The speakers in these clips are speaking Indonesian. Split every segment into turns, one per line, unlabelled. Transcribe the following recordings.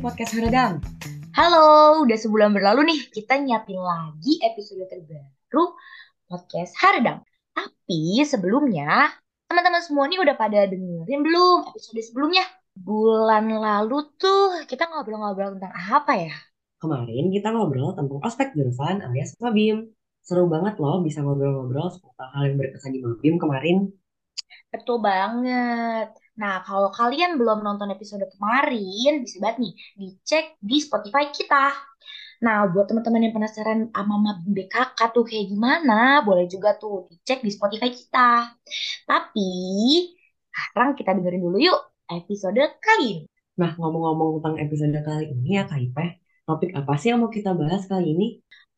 podcast Haradang.
Halo, udah sebulan berlalu nih kita nyiapin lagi episode terbaru podcast Haradang. Tapi sebelumnya, teman-teman semua nih udah pada dengerin belum episode sebelumnya? Bulan lalu tuh kita ngobrol-ngobrol tentang apa ya?
Kemarin kita ngobrol tentang ospek jurusan alias Mabim. Seru banget loh bisa ngobrol-ngobrol seputar hal yang berkesan di Mabim kemarin.
Betul banget. Nah, kalau kalian belum nonton episode kemarin, bisa banget nih dicek di Spotify kita. Nah, buat teman-teman yang penasaran sama Mabim BKK tuh kayak gimana, boleh juga tuh dicek di Spotify kita. Tapi, sekarang kita dengerin dulu yuk episode kali ini.
Nah, ngomong-ngomong tentang episode kali ini ya Kak Ipeh, topik apa sih yang mau kita bahas kali ini?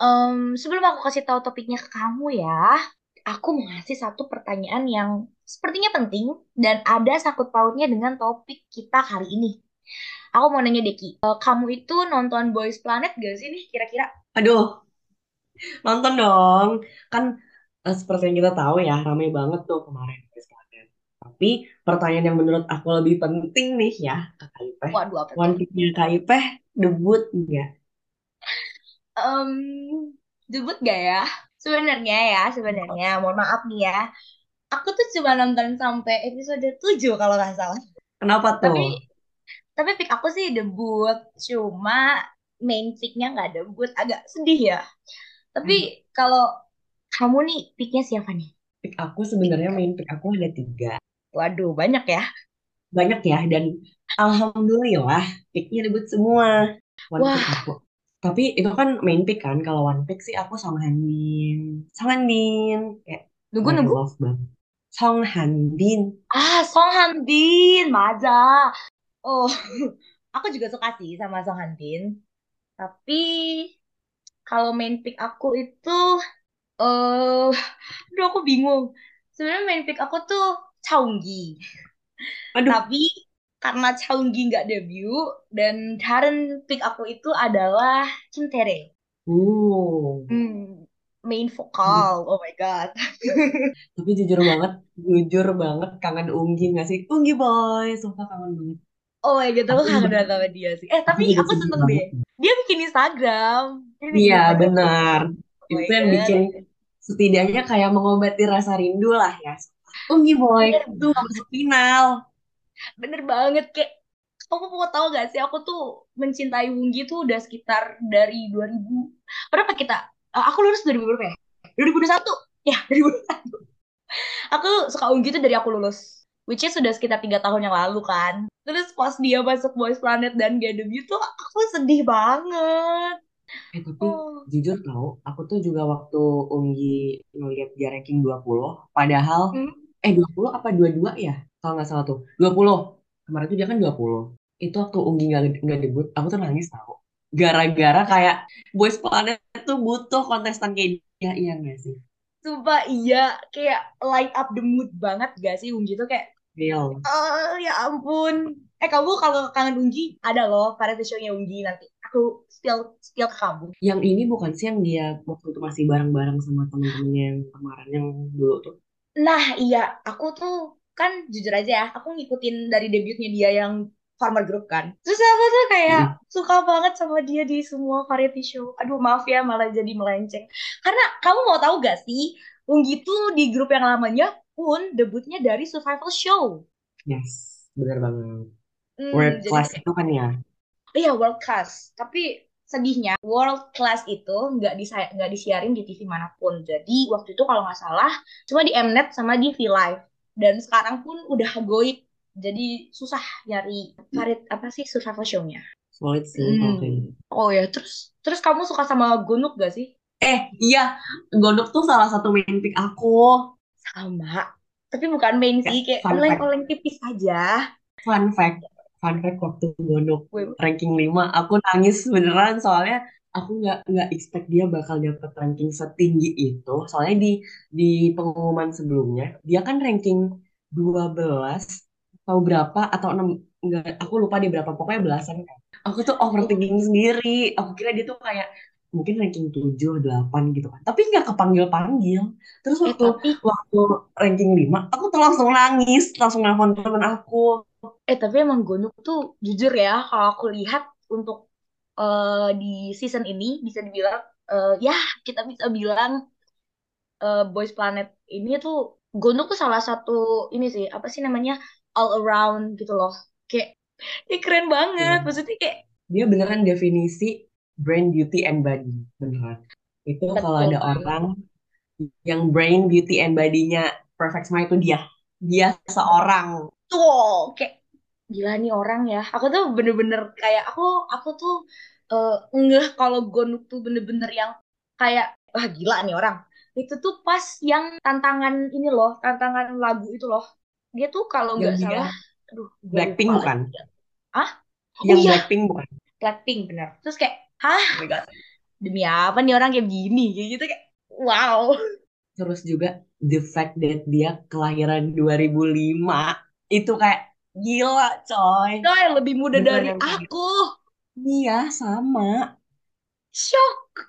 Em, sebelum aku kasih tahu topiknya ke kamu ya, aku mau ngasih satu pertanyaan yang sepertinya penting dan ada sangkut pautnya dengan topik kita kali ini. Aku mau nanya Deki, eh, kamu itu nonton Boys Planet gak sih nih kira-kira?
Aduh, nonton dong. Kan eh, seperti yang kita tahu ya, ramai banget tuh kemarin Boys Planet. Tapi pertanyaan yang menurut aku lebih penting nih ya, ke Kak Ipeh.
Waduh, apa
One
tuh?
Piece-nya Kak Ipeh debut nggak?
Em, debut gak ya? Sebenarnya ya, sebenarnya, mohon maaf nih ya. Aku tuh cuma nonton sampai episode 7 kalau nggak salah.
Kenapa
Tapi
tuh?
tapi pick aku sih debut, cuma main picknya nggak debut, agak sedih ya. Tapi kalau kamu nih picknya siapa nih?
Pick aku sebenarnya main pick aku ada tiga.
Waduh, banyak ya.
Banyak ya, dan alhamdulillah picknya debut semua. One pick
Wah,
aku. Tapi itu kan main pick kan, kalau one pick sih aku Song Hanbin. Song Hanbin, kayak
nunggu nunggu.
love banget. Song Hanbin.
Ah, Song Han-bin, Maza. Oh, aku juga suka sih sama Song Han-bin. Tapi kalau main pick aku itu, eh, aduh aku bingung. Sebenarnya main pick aku tuh Chaunggi.
Aduh,
Tapi karena Chaunggi nggak debut dan current pick aku itu adalah Kim Tae.
uh.
Hmm, main vokal. Oh my God.
Tapi jujur banget, jujur banget kangen Unggi gak sih? Unggi boy, sumpah kangen banget.
Oh my God,
Aku
kangen banget sama dia sih. Eh, tapi aku seneng deh. Dia bikin Instagram.
Iya, benar.
Oh
Itu yang
God.
bikin setidaknya kayak mengobati rasa rindu lah ya. Unggi boy, gak masuk final.
Bener banget kayak kamu mau tahu gak sih aku tuh mencintai Wunggi tuh udah sekitar dari 2000 berapa kita? Eh, aku lulus 2000 berapa ya? 2021 ya 2021 aku suka Wunggi tuh dari aku lulus which is sudah sekitar tiga tahun yang lalu kan. Terus pas dia masuk Boys Planet dan gak debut tuh aku sedih banget.
Eh tapi
oh.
jujur tau, aku tuh juga waktu Unggi ngeliat dia ranking 20, padahal
hmm.
eh 20 apa 22 ya? Kalau nggak salah tuh, 20. Kemarin tuh dia kan 20. Itu waktu Unggi nggak nggak debut, aku tuh nangis tau. Gara-gara kayak Boys Planet tuh butuh kontestan kayak dia, iya nggak sih?
Sumpah iya kayak light up the mood banget gak sih Wunggi tuh kayak
Real.
Oh, ya ampun. Eh, kamu kalau kangen Unggi, ada loh variety show-nya Unggi nanti. Aku spill, spill ke kamu.
Yang ini bukan sih yang dia waktu itu masih bareng-bareng sama temen-temennya yang kemarin yang dulu tuh.
Nah, iya. Aku tuh, kan jujur aja ya, aku ngikutin dari debutnya dia yang Farmer Group kan. Terus aku tuh kayak
Mm.
suka banget sama dia di semua variety show. Aduh, maaf ya, malah jadi melenceng. Karena kamu mau tahu gak sih, Unggi tuh di grup yang lamanya pun debutnya dari survival show.
Yes, bener banget.
Hmm,
World
jadi
class itu kan ya.
Iya world class, tapi sedihnya world class itu nggak disa- nggak disiarin di TV mana pun. Jadi waktu itu kalau nggak salah cuma di Mnet sama di V Live. Dan sekarang pun udah goib, jadi susah nyari varit apa sih survival show-nya.
Solid sih
Hmm.
gitu.
Oh ya, terus terus kamu suka sama Gonuk gak sih?
Eh, iya, Gondok tuh salah satu main pick aku.
Sama, tapi bukan main
Kayak
sih, kayak oleng-oleng tipis aja.
fun fact, fun fact waktu Gondok
Wih,
ranking 5, aku nangis beneran soalnya aku nggak nggak expect dia bakal dapet ranking setinggi itu. Soalnya di di pengumuman sebelumnya dia kan ranking 12 atau berapa atau 6 enggak aku lupa dia berapa pokoknya belasan kan. Aku tuh overthinking sendiri. Aku kira dia tuh kayak mungkin ranking 7, 8 gitu kan. Tapi nggak kepanggil-panggil. Terus
eh
waktu
tapi
waktu ranking 5, aku tuh langsung nangis, langsung nelfon temen aku.
Eh tapi emang Gonuk tuh jujur ya kalau aku lihat untuk eh, di season ini bisa dibilang eh, ya kita bisa bilang eh, Boys Planet ini tuh Gondok tuh salah satu ini sih apa sih namanya all around gitu loh kayak ini keren banget
Iya.
maksudnya kayak
Dia beneran definisi brain, beauty, and body. Beneran. Itu kalau
betul
ada
banget
orang yang brain, beauty, and body-nya perfect semua itu dia. Dia seorang.
tuh kayak gila nih orang ya. Aku tuh bener-bener kayak aku aku tuh eh ngeh kalau Gondok tuh bener-bener yang kayak wah gila nih orang. Itu tuh pas yang tantangan ini loh tantangan lagu itu loh. Dia tuh kalau nggak salah aduh
Blackpink bukan?
ah oh
Yang
iya.
Blackpink bukan?
Blackpink bener. Terus kayak hah?
Oh my God.
demi apa nih orang kayak gini kayak gitu kayak wow.
Terus juga the fact that dia kelahiran 2005 itu kayak gila coy.
coy lebih muda dari
Beneran yang kayak
aku
Iya sama.
shock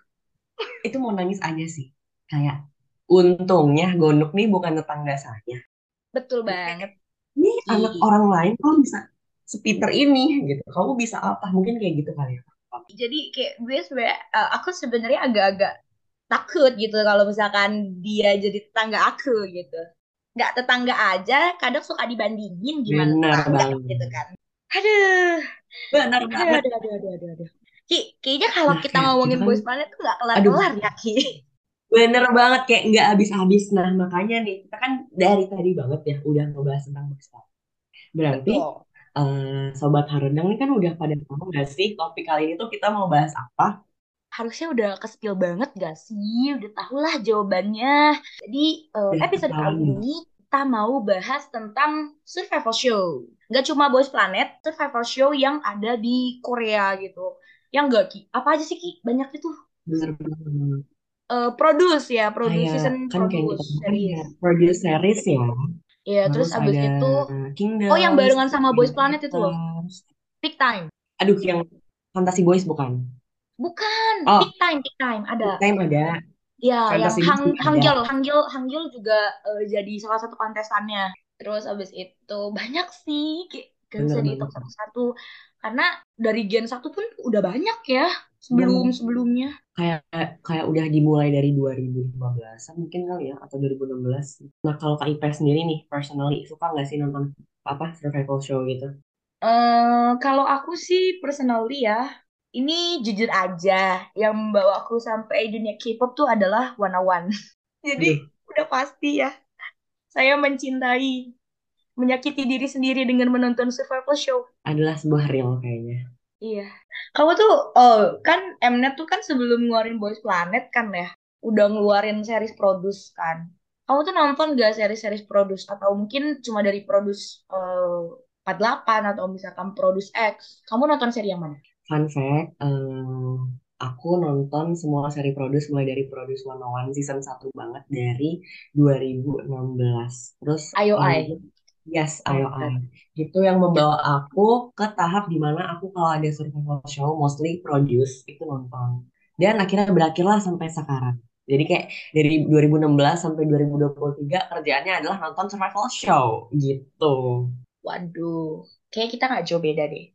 Itu mau nangis aja sih. Kayak untungnya Gondok nih bukan tetangga saya.
betul banget
Ini anak orang lain kok bisa sepinter ini gitu. Kamu bisa apa? Mungkin kayak gitu kali ya.
jadi kayak gue sebenarnya eh, aku sebenarnya agak-agak takut gitu kalau misalkan dia jadi tetangga aku gitu nggak tetangga aja kadang suka dibandingin gimana
Benar
tetangga
banget.
gitu kan aduh
Benar
aduh
banget.
aduh aduh aduh aduh, aduh. Ki, kayaknya kalau
Nah
kita
kayak kita
ngomongin
kan,
Boys Planet tuh nggak kelar-kelar ya Ki
bener banget kayak nggak habis-habis. Nah makanya nih kita kan dari tadi banget ya udah ngebahas tentang Boys Planet. Berarti
betul
eh, Sobat Harundang ini kan udah pada tahu nggak sih topik kali ini tuh kita mau bahas apa?
Harusnya udah kespil banget gak sih? Udah tau lah jawabannya. Jadi
Udah
episode kali ini kita mau bahas tentang survival show. Nggak cuma Boys Planet survival show yang ada di Korea gitu. Yang gak Ki? Apa aja sih Ki? Banyak itu.
Bener banget.
eh produce ya produce
Kayak
season
kan kayak kita
produce
ya
series.
produce series ya.
ya terus abis itu
Kingdom,
oh yang barengan sama Boys Planet itu loh. Peak Time.
Aduh, yang Fantasy Boys bukan?
Bukan
Oh,
Peak Time Peak Time ada
Time ada.
Ya, yang
Fantasy
Hang. Hangyul, Hangyul, Hangyul juga eh, jadi salah satu kontestannya. Terus abis itu banyak sih, kayak gak bisa dihitung satu-satu. Karena dari Gen 1 pun udah banyak ya
Iya,
sebelum-sebelumnya.
kayak kayak udah dimulai dari 2015 mungkin kali ya atau 2016. Nah, kalau Kak Ipe sendiri nih, personally suka nggak sih nonton apa survival show gitu?
eh kalau aku sih personally ya, ini jujur aja yang membawa aku sampai dunia K-pop tuh adalah One One. Jadi
Aduh,
udah pasti ya, saya mencintai, menyakiti diri sendiri dengan menonton survival show.
adalah sebuah real kayaknya.
Iya. Kamu tuh, oh kan Mnet tuh kan sebelum ngeluarin Boys Planet kan ya, udah ngeluarin series Produce kan. Kamu tuh nonton gak series-series Produce atau mungkin cuma dari Produce eh, 48 atau misalkan Produce X? Kamu nonton seri yang mana?
Fun fact, eh, aku nonton semua seri Produce mulai dari Produce 101 season 1 banget dari 2016. Terus
Ayo
eh, yes, ayo ayo. Itu yang membawa aku ke tahap di mana aku kalau ada survival show mostly Produce itu nonton. Dan akhirnya berakhirlah sampai sekarang. Jadi kayak dari 2016 sampai 2023 kerjaannya adalah nonton survival show gitu.
Waduh, kayak kita nggak jauh beda deh.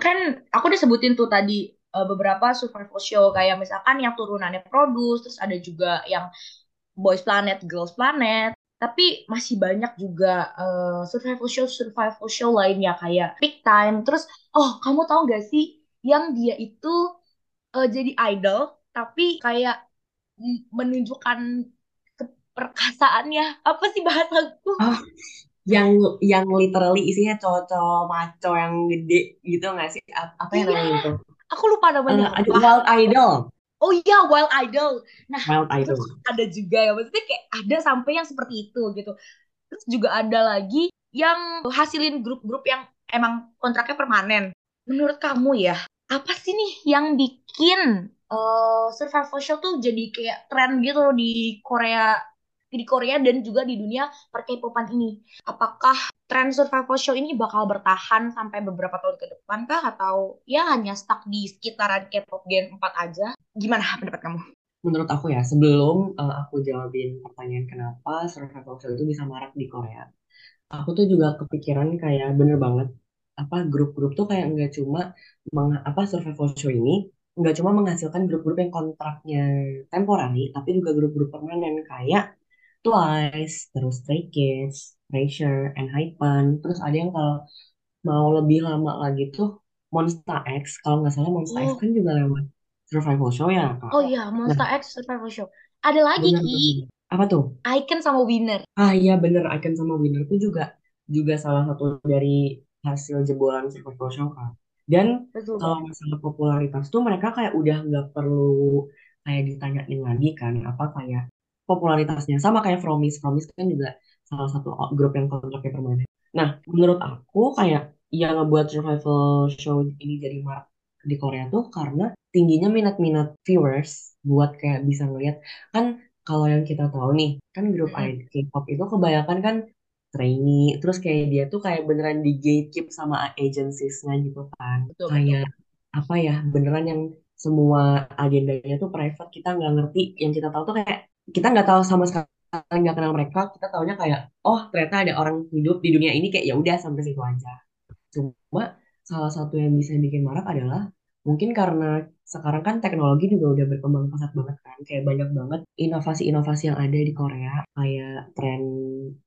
Kan aku udah sebutin tuh tadi eh, beberapa survival show kayak misalkan yang turunannya Produce, terus ada juga yang Boys Planet, Girls Planet. Tapi masih banyak juga eh, survival show survival show lainnya kayak Peak Time. Terus oh kamu tahu gak sih yang dia itu eh, jadi idol tapi kayak menunjukkan keperkasaannya. Apa sih bahasaku?
Ah, yang yang literally isinya cowok-cowok maco yang gede gitu nggak sih? Apa yang
Iya,
namanya itu?
aku lupa namanya
Eh, aduh,
apa.
Wild Idol.
Oh iya, Wild Idol. Nah,
Wild Idol.
ada juga ya. Maksudnya kayak ada sampai yang seperti itu gitu. Terus juga ada lagi yang hasilin grup-grup yang emang kontraknya permanen. Menurut kamu ya, apa sih nih yang bikin eh, survival show tuh jadi kayak tren gitu loh di Korea di Korea dan juga di dunia per K-popan ini. Apakah tren survival show ini bakal bertahan sampai beberapa tahun ke depan kah atau ya hanya stuck di sekitaran K-pop Gen 4 aja? Gimana pendapat kamu?
Menurut aku ya, sebelum eh, aku jawabin pertanyaan kenapa survival show itu bisa marak di Korea, aku tuh juga kepikiran kayak bener banget apa grup-grup tuh kayak nggak cuma meng- apa survival show ini nggak cuma menghasilkan grup-grup yang kontraknya temporary, tapi juga grup-grup permanen kayak Twice, terus Stray Kids, Pressure, Hypen, terus ada yang kalau mau lebih lama lagi tuh Monster X, kalau nggak salah Monster X
Oh,
kan juga lewat survival show ya Kak.
oh iya,
Nah,
Monster X Survival Show. Ada lagi
bener
Ki.
Apa tuh?
Icon sama Winner.
Ah iya bener, Icon sama Winner tuh juga juga salah satu dari hasil jebolan survival show kan. Dan
Betul
kalau masalah popularitas tuh mereka kayak udah nggak perlu kayak ditanyain lagi kan apa kayak popularitasnya sama kayak Fromis. Fromis kan juga salah satu grup yang kontraknya permanen. Nah, menurut aku kayak yang ngebuat survival show ini jadi marak di Korea tuh karena tingginya minat-minat viewers buat kayak bisa ngeliat kan kalau yang kita tahu nih kan grup K-pop itu kebanyakan kan trainee terus kayak dia tuh kayak beneran di gatekeep sama agencies-nya gitu kan
Betul, betul.
kayak apa ya beneran yang semua agendanya tuh private kita nggak ngerti yang kita tahu tuh kayak kita nggak tahu sama sekali nggak kenal mereka kita taunya kayak oh ternyata ada orang hidup di dunia ini kayak ya udah sampai situ aja Cuma salah satu yang bisa bikin marak adalah mungkin karena sekarang kan teknologi juga udah berkembang pesat banget kan. Kayak banyak banget inovasi-inovasi yang ada di Korea. Kayak tren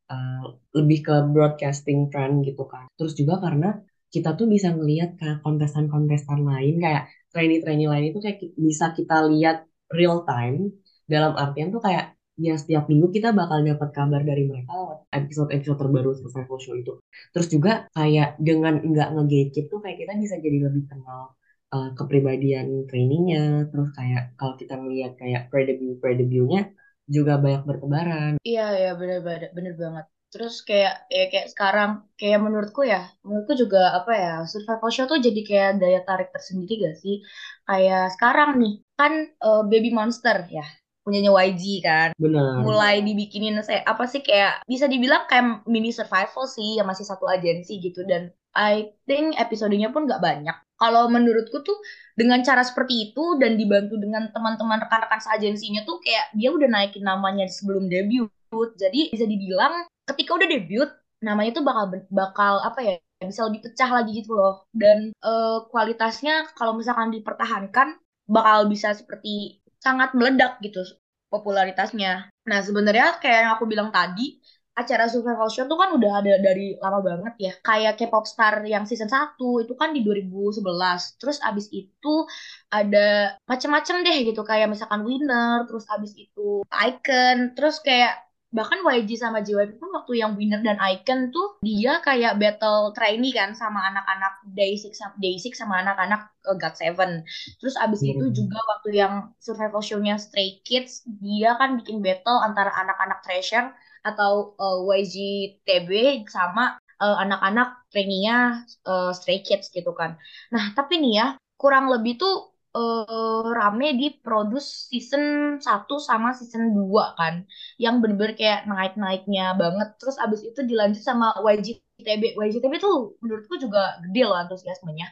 uh, lebih ke broadcasting trend gitu kan. Terus juga karena kita tuh bisa ngelihat kayak kontestan-kontestan lain kayak trainee-trainee lain itu kayak bisa kita lihat real time dalam artian tuh kayak ya setiap minggu kita bakal dapat kabar dari mereka lewat episode-episode terbaru survival show itu. Terus juga kayak dengan nggak nge-gatekeep tuh kayak kita bisa jadi lebih kenal uh, kepribadian trainingnya. Terus kayak kalau kita ngeliat kayak pre-debut pre-debutnya juga banyak bertebaran.
Iya, ya bener, bener, banget. Terus kayak ya kayak sekarang kayak menurutku ya, menurutku juga apa ya, survival show tuh jadi kayak daya tarik tersendiri gak sih? Kayak sekarang nih, kan eh, Baby Monster ya, punyanya YG kan.
Benar.
Mulai dibikinin saya apa sih kayak bisa dibilang kayak mini survival sih yang masih satu agensi gitu dan I think episodenya pun gak banyak. Kalau menurutku tuh dengan cara seperti itu dan dibantu dengan teman-teman rekan-rekan seagensinya tuh kayak dia udah naikin namanya sebelum debut. Jadi bisa dibilang ketika udah debut namanya tuh bakal bakal apa ya bisa lebih pecah lagi gitu loh. Dan eh, kualitasnya kalau misalkan dipertahankan bakal bisa seperti sangat meledak gitu popularitasnya. Nah, sebenarnya kayak yang aku bilang tadi, acara survival show tuh kan udah ada dari lama banget ya. Kayak K-pop Star yang season satu itu kan di 2011. Terus abis itu ada macem-macem deh gitu kayak misalkan Winner, terus abis itu Icon, terus kayak bahkan YG sama JYP pun waktu yang Winner dan Icon tuh dia kayak battle trainee kan sama anak-anak Day6 sama Day6 sama anak-anak uh, GOT7. Terus abis itu
Benar.
juga waktu yang survival show-nya Stray Kids dia kan bikin battle antara anak-anak Treasure atau uh, YG TB sama uh, anak-anak trainee-nya uh, Stray Kids gitu kan. Nah, tapi nih ya, kurang lebih tuh uh, rame di produce season 1 sama season 2 kan. Yang bener-bener kayak naik-naiknya banget. Terus abis itu dilanjut sama YG TB. YG TB tuh menurutku juga gede loh antusiasmenya.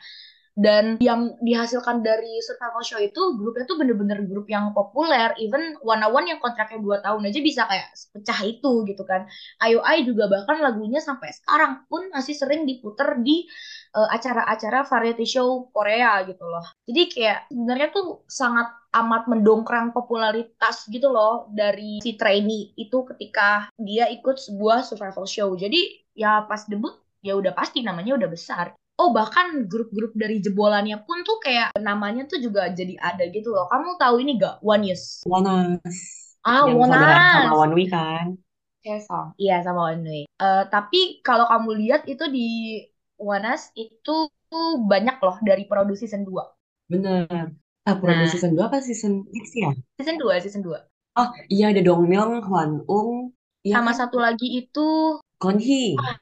Dan yang dihasilkan dari survival show itu grupnya tuh bener-bener grup yang populer. Even One One yang kontraknya 2 tahun aja bisa kayak pecah itu gitu kan. IOI juga bahkan lagunya sampai sekarang pun masih sering diputer di uh, acara-acara variety show Korea gitu loh. Jadi kayak sebenarnya tuh sangat amat mendongkrang popularitas gitu loh dari si trainee itu ketika dia ikut sebuah survival show. Jadi ya pas debut ya udah pasti namanya udah besar. Oh bahkan grup-grup dari jebolannya pun tuh kayak namanya tuh juga jadi ada gitu loh. Kamu tahu ini gak? One Yes.
Wonas
Ah,
yang saudaraan sama
Wonas.
One Week kan.
Sesong. Iya sama One Way. Eh, tapi kalau kamu lihat itu di Wonas itu banyak loh dari produksi season 2.
Bener. Ah, produksi
Nah,
season 2 apa season 6 ya?
season 2, season 2.
Oh iya ada Dongmyung, Hwan Ung, iya
Sama
kan?
satu lagi itu
Konhi.
Ah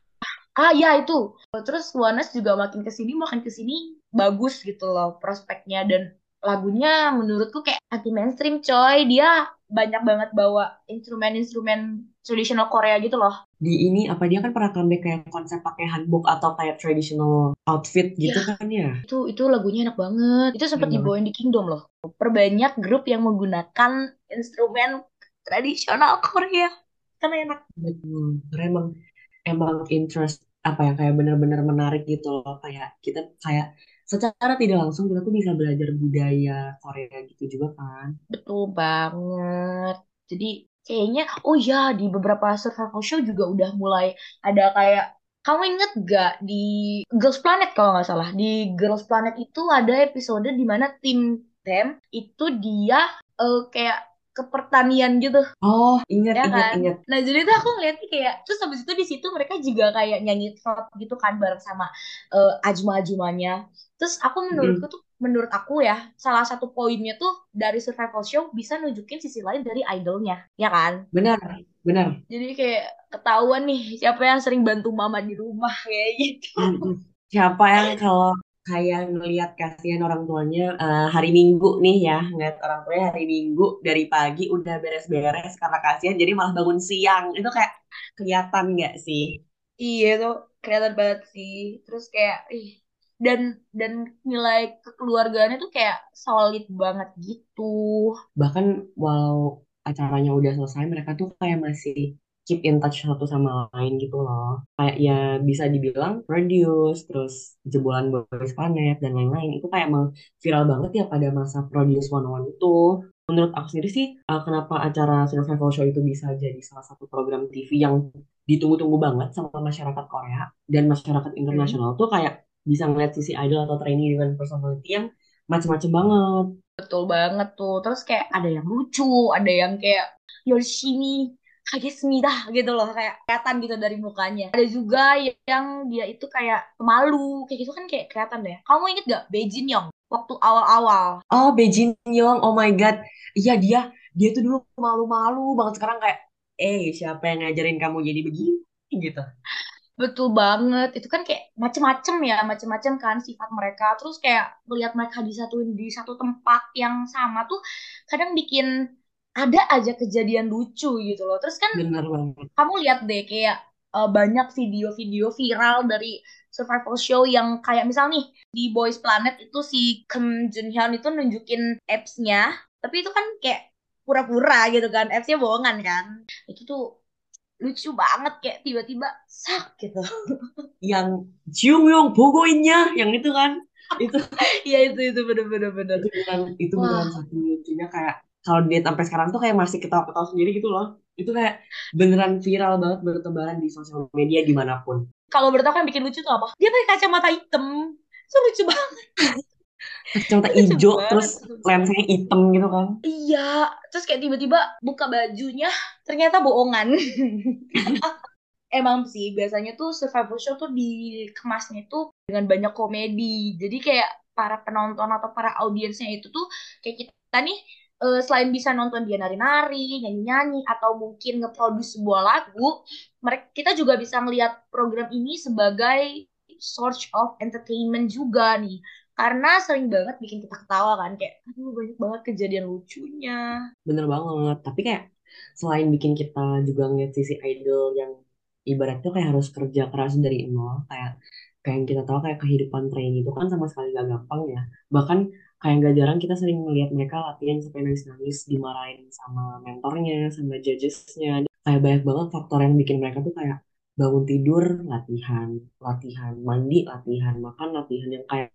ya itu. Terus Wanas juga makin ke sini makin ke sini bagus gitu loh prospeknya dan lagunya menurutku kayak anti mainstream coy. Dia banyak banget bawa instrumen-instrumen tradisional Korea gitu loh.
Di ini apa dia kan pernah comeback kayak konsep pakai hanbok atau kayak traditional outfit gitu
Ya
kan ya?
itu itu lagunya enak banget. Itu sempat dibawain di Kingdom loh. Perbanyak grup yang menggunakan instrumen tradisional Korea. Karena enak.
Betul. Emang emang interest apa ya kayak bener-bener menarik gitu loh kayak kita kayak secara tidak langsung kita tuh bisa belajar budaya Korea gitu juga kan
Betul banget. Jadi kayaknya, oh ya di beberapa survival show juga udah mulai ada kayak, kamu inget gak di Girls Planet kalau nggak salah. Di Girls Planet itu ada episode di mana tim Tem itu dia eh, kayak ke pertanian gitu.
Oh ingat
ya
ingat
kan?
ingat.
Nah jadi tuh aku ngeliatnya kayak terus habis itu di situ mereka juga kayak nyanyi trot gitu kan bareng sama eh, ajma-ajmanya terus aku menurutku
Mm,
tuh menurut aku ya salah satu poinnya tuh dari survival show bisa nunjukin sisi lain dari idolnya ya kan?
Benar benar.
Jadi kayak ketahuan nih siapa yang sering bantu mama di rumah kayak gitu.
Mm-mm. Siapa yang kalau kayak ngelihat kasihan orang tuanya eh, hari Minggu nih ya, ngeliat orang tuanya hari Minggu dari pagi udah beres-beres karena kasihan jadi malah bangun siang. Itu kayak kelihatan nggak sih?
iya tuh kelihatan banget sih terus kayak ih dan dan nilai kekeluargaannya tuh kayak solid banget gitu
Bahkan walau acaranya udah selesai, mereka tuh kayak masih keep in touch satu sama lain gitu loh. Kayak ya bisa dibilang Produce, terus Jebolan Boys Planet, dan lain-lain. Itu kayak emang viral banget ya pada masa Produce 101 itu. Menurut aku sendiri sih, uh, kenapa acara Survival Show itu bisa jadi salah satu program TV yang ditunggu-tunggu banget sama masyarakat Korea dan masyarakat internasional tuh kayak bisa ngeliat sisi idol atau trainee dengan personality yang macem-macem banget.
Betul banget tuh. Terus kayak ada yang lucu, ada yang kayak Yoshimi kagesmida gitu loh, kayak kelihatan gitu dari mukanya. Ada juga yang dia itu kayak pemalu, kayak gitu kan kayak kelihatan deh. Kamu inget gak Beijing Young waktu awal-awal?
Oh, Beijing Young, oh my God. Iya dia, dia tuh dulu malu-malu banget. Sekarang kayak, eh siapa yang ngajarin kamu jadi begini? Gitu.
Betul banget. Itu kan kayak macem-macem ya, macem-macem kan sifat mereka. Terus kayak melihat mereka disatuin di satu tempat yang sama tuh kadang bikin ada aja kejadian lucu gitu loh. Terus kan
Bener banget.
kamu lihat deh kayak eh, banyak video-video viral dari survival show yang kayak misal nih di Boys Planet itu si Kim Jun Hyun itu nunjukin apps-nya, tapi itu kan kayak pura-pura gitu kan, apps-nya bohongan kan. Itu tuh lucu banget kayak tiba-tiba sak gitu.
Yang Jung Young Bogoinnya, yang itu kan. Itu
Iya itu itu bener-bener bener.
itu beneran, itu beneran saking lucunya kayak kalau dia sampai sekarang tuh kayak masih ketawa-ketawa sendiri gitu loh. Itu kayak beneran viral banget bertebaran di sosial media di mana pun.
kalau menurut aku yang bikin lucu tuh apa? Dia pakai kacamata hitam. Itu lucu banget.
Kacamata hijau, terus lensanya hitam gitu kan.
Iya, terus kayak tiba-tiba buka bajunya, ternyata bohongan. Emang sih, biasanya tuh survival show tuh dikemasnya tuh dengan banyak komedi. Jadi kayak para penonton atau para audiensnya itu tuh kayak kita nih eh, selain bisa nonton dia nari-nari, nyanyi-nyanyi, atau mungkin nge-produce sebuah lagu, mereka kita juga bisa ngelihat program ini sebagai source of entertainment juga nih. Karena sering banget bikin kita ketawa kan, kayak aduh banyak banget kejadian lucunya.
Bener banget. Tapi kayak selain bikin kita juga ngeliat sisi idol yang ibaratnya kayak harus kerja keras dari nol, kayak kayak yang kita tahu kayak kehidupan trainee itu kan sama sekali gak gampang ya. Bahkan kayak gak jarang kita sering melihat mereka latihan sampai nangis-nangis dimarahin sama mentornya, sama judgesnya. Kayak banyak banget faktor yang bikin mereka tuh kayak bangun tidur, latihan, latihan, mandi, latihan, makan, latihan yang kayak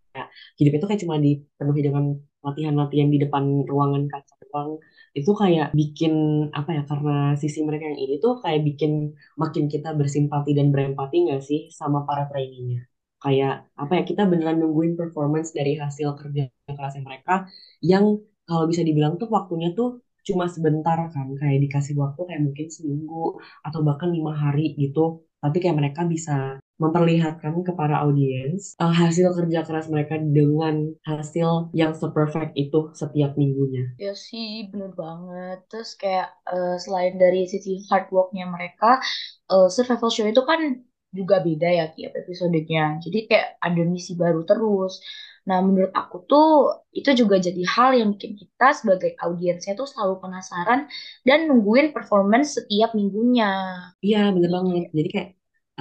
hidup itu kayak cuma dipenuhi dengan latihan-latihan di depan ruangan kaca doang itu kayak bikin apa ya karena sisi mereka yang ini tuh kayak bikin makin kita bersimpati dan berempati nggak sih sama para trainee-nya kayak apa ya kita beneran nungguin performance dari hasil kerja kerasnya mereka yang kalau bisa dibilang tuh waktunya tuh cuma sebentar kan kayak dikasih waktu kayak mungkin seminggu atau bahkan lima hari gitu tapi kayak mereka bisa memperlihatkan ke para audiens uh, hasil kerja keras mereka dengan hasil yang seperfect itu setiap minggunya.
Ya sih, bener banget. Terus kayak eh, selain dari sisi hard worknya mereka, eh, survival show itu kan juga beda ya tiap episodenya. Jadi kayak ada misi baru terus. Nah, menurut aku tuh itu juga jadi hal yang bikin kita sebagai audiensnya tuh selalu penasaran dan nungguin performance setiap minggunya.
Iya, bener banget. Jadi kayak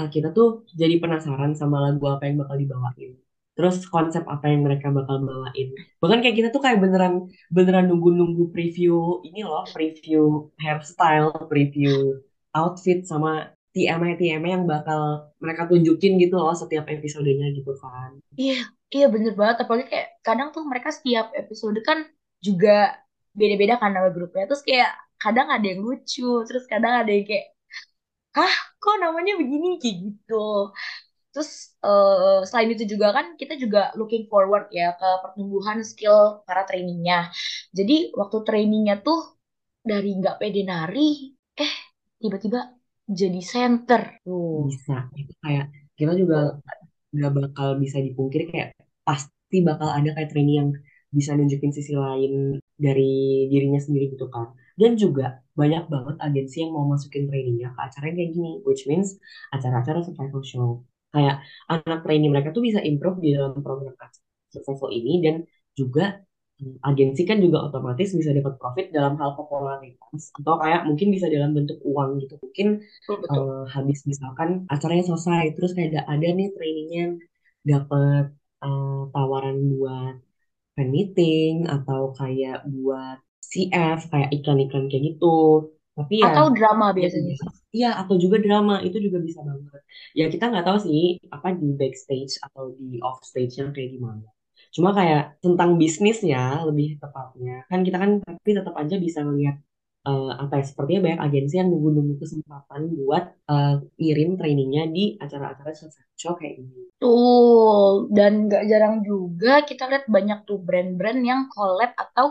uh, kita tuh jadi penasaran sama lagu apa yang bakal dibawain. Terus konsep apa yang mereka bakal bawain. Bahkan kayak kita tuh kayak beneran beneran nunggu-nunggu preview ini loh, preview hairstyle, preview outfit sama TMI TMI yang bakal mereka tunjukin gitu loh setiap episodenya gitu kan.
Iya, iya bener banget. Apalagi kayak kadang tuh mereka setiap episode kan juga beda-beda kan nama grupnya. Terus kayak kadang ada yang lucu, terus kadang ada yang kayak, hah kok namanya begini kayak gitu. Terus eh, selain itu juga kan kita juga looking forward ya ke pertumbuhan skill para trainingnya. Jadi waktu trainingnya tuh dari nggak pede nari, eh tiba-tiba jadi center. Tuh.
Bisa. Itu kayak kita juga nggak bakal bisa dipungkiri kayak pasti bakal ada kayak trainee yang bisa nunjukin sisi lain dari dirinya sendiri gitu kan. Dan juga banyak banget agensi yang mau masukin trainingnya ke acara yang kayak gini, which means acara-acara survival show. Kayak anak trainee mereka tuh bisa improve di dalam program survival ini dan juga agensi kan juga otomatis bisa dapat profit dalam hal popularitas atau kayak mungkin bisa dalam bentuk uang gitu. Mungkin
Betul, betul.
eh, habis misalkan acaranya selesai terus kayak ada, ada nih trainingnya yang dapat eh, tawaran buat fan meeting atau kayak buat CF kayak iklan-iklan kayak gitu. Tapi ya
Atau drama
ya
biasanya?
iya atau juga drama itu juga bisa banget. Ya kita nggak tahu sih apa di backstage atau di off stage-nya kayak gimana cuma kayak tentang bisnisnya lebih tepatnya kan kita kan tapi tetap aja bisa ngelihat eh, apa ya sepertinya banyak agensi yang nunggu-nunggu kesempatan buat eh, ngirim trainingnya di acara-acara show kayak ini
Tuh, dan gak jarang juga kita lihat banyak tuh brand-brand yang collab atau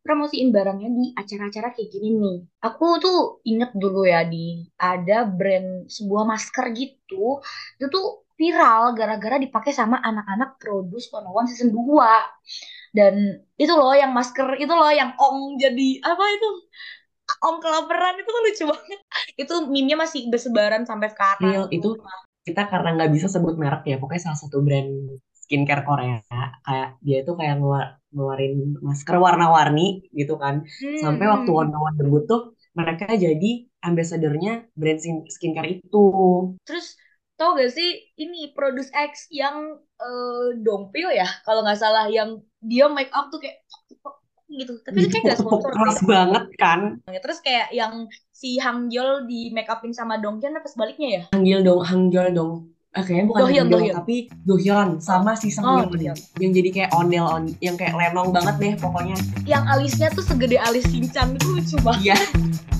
promosiin barangnya di acara-acara kayak gini nih. Aku tuh inget dulu ya di ada brand sebuah masker gitu, itu tuh viral gara-gara dipakai sama anak-anak Produce 101 season 2. Dan itu loh yang masker itu loh yang ong jadi apa itu? Ong kelaparan itu tuh lucu banget. Itu meme-nya masih bersebaran sampai sekarang
real itu
tuh.
kita karena nggak bisa sebut merek ya pokoknya salah satu brand skincare Korea kayak dia itu kayak ngeluar, ngeluarin masker warna-warni gitu kan
Hmm,
sampai waktu. Wonder Woman debut tuh mereka jadi ambassadornya brand skin- skincare itu
Terus tau gak sih ini Produce X yang eh, Dongpyo ya? Kalau nggak salah yang dia make up tuh kayak gitu. Tapi itu kayak gak sponsor.
Keras banget kan?
Terus kayak yang si Hangyol di make upin sama Donghyun apa sebaliknya ya?
Hanggil dong Hanggil dong. Eh, kayaknya bukan
Dohyun Dohyun.
tapi Dohyun sama si
oh
Sang
Dohyun.
Yang jadi kayak ondel on yang kayak lenong banget deh pokoknya.
Yang alisnya tuh segede alis Shinchan itu lucu banget.
Iya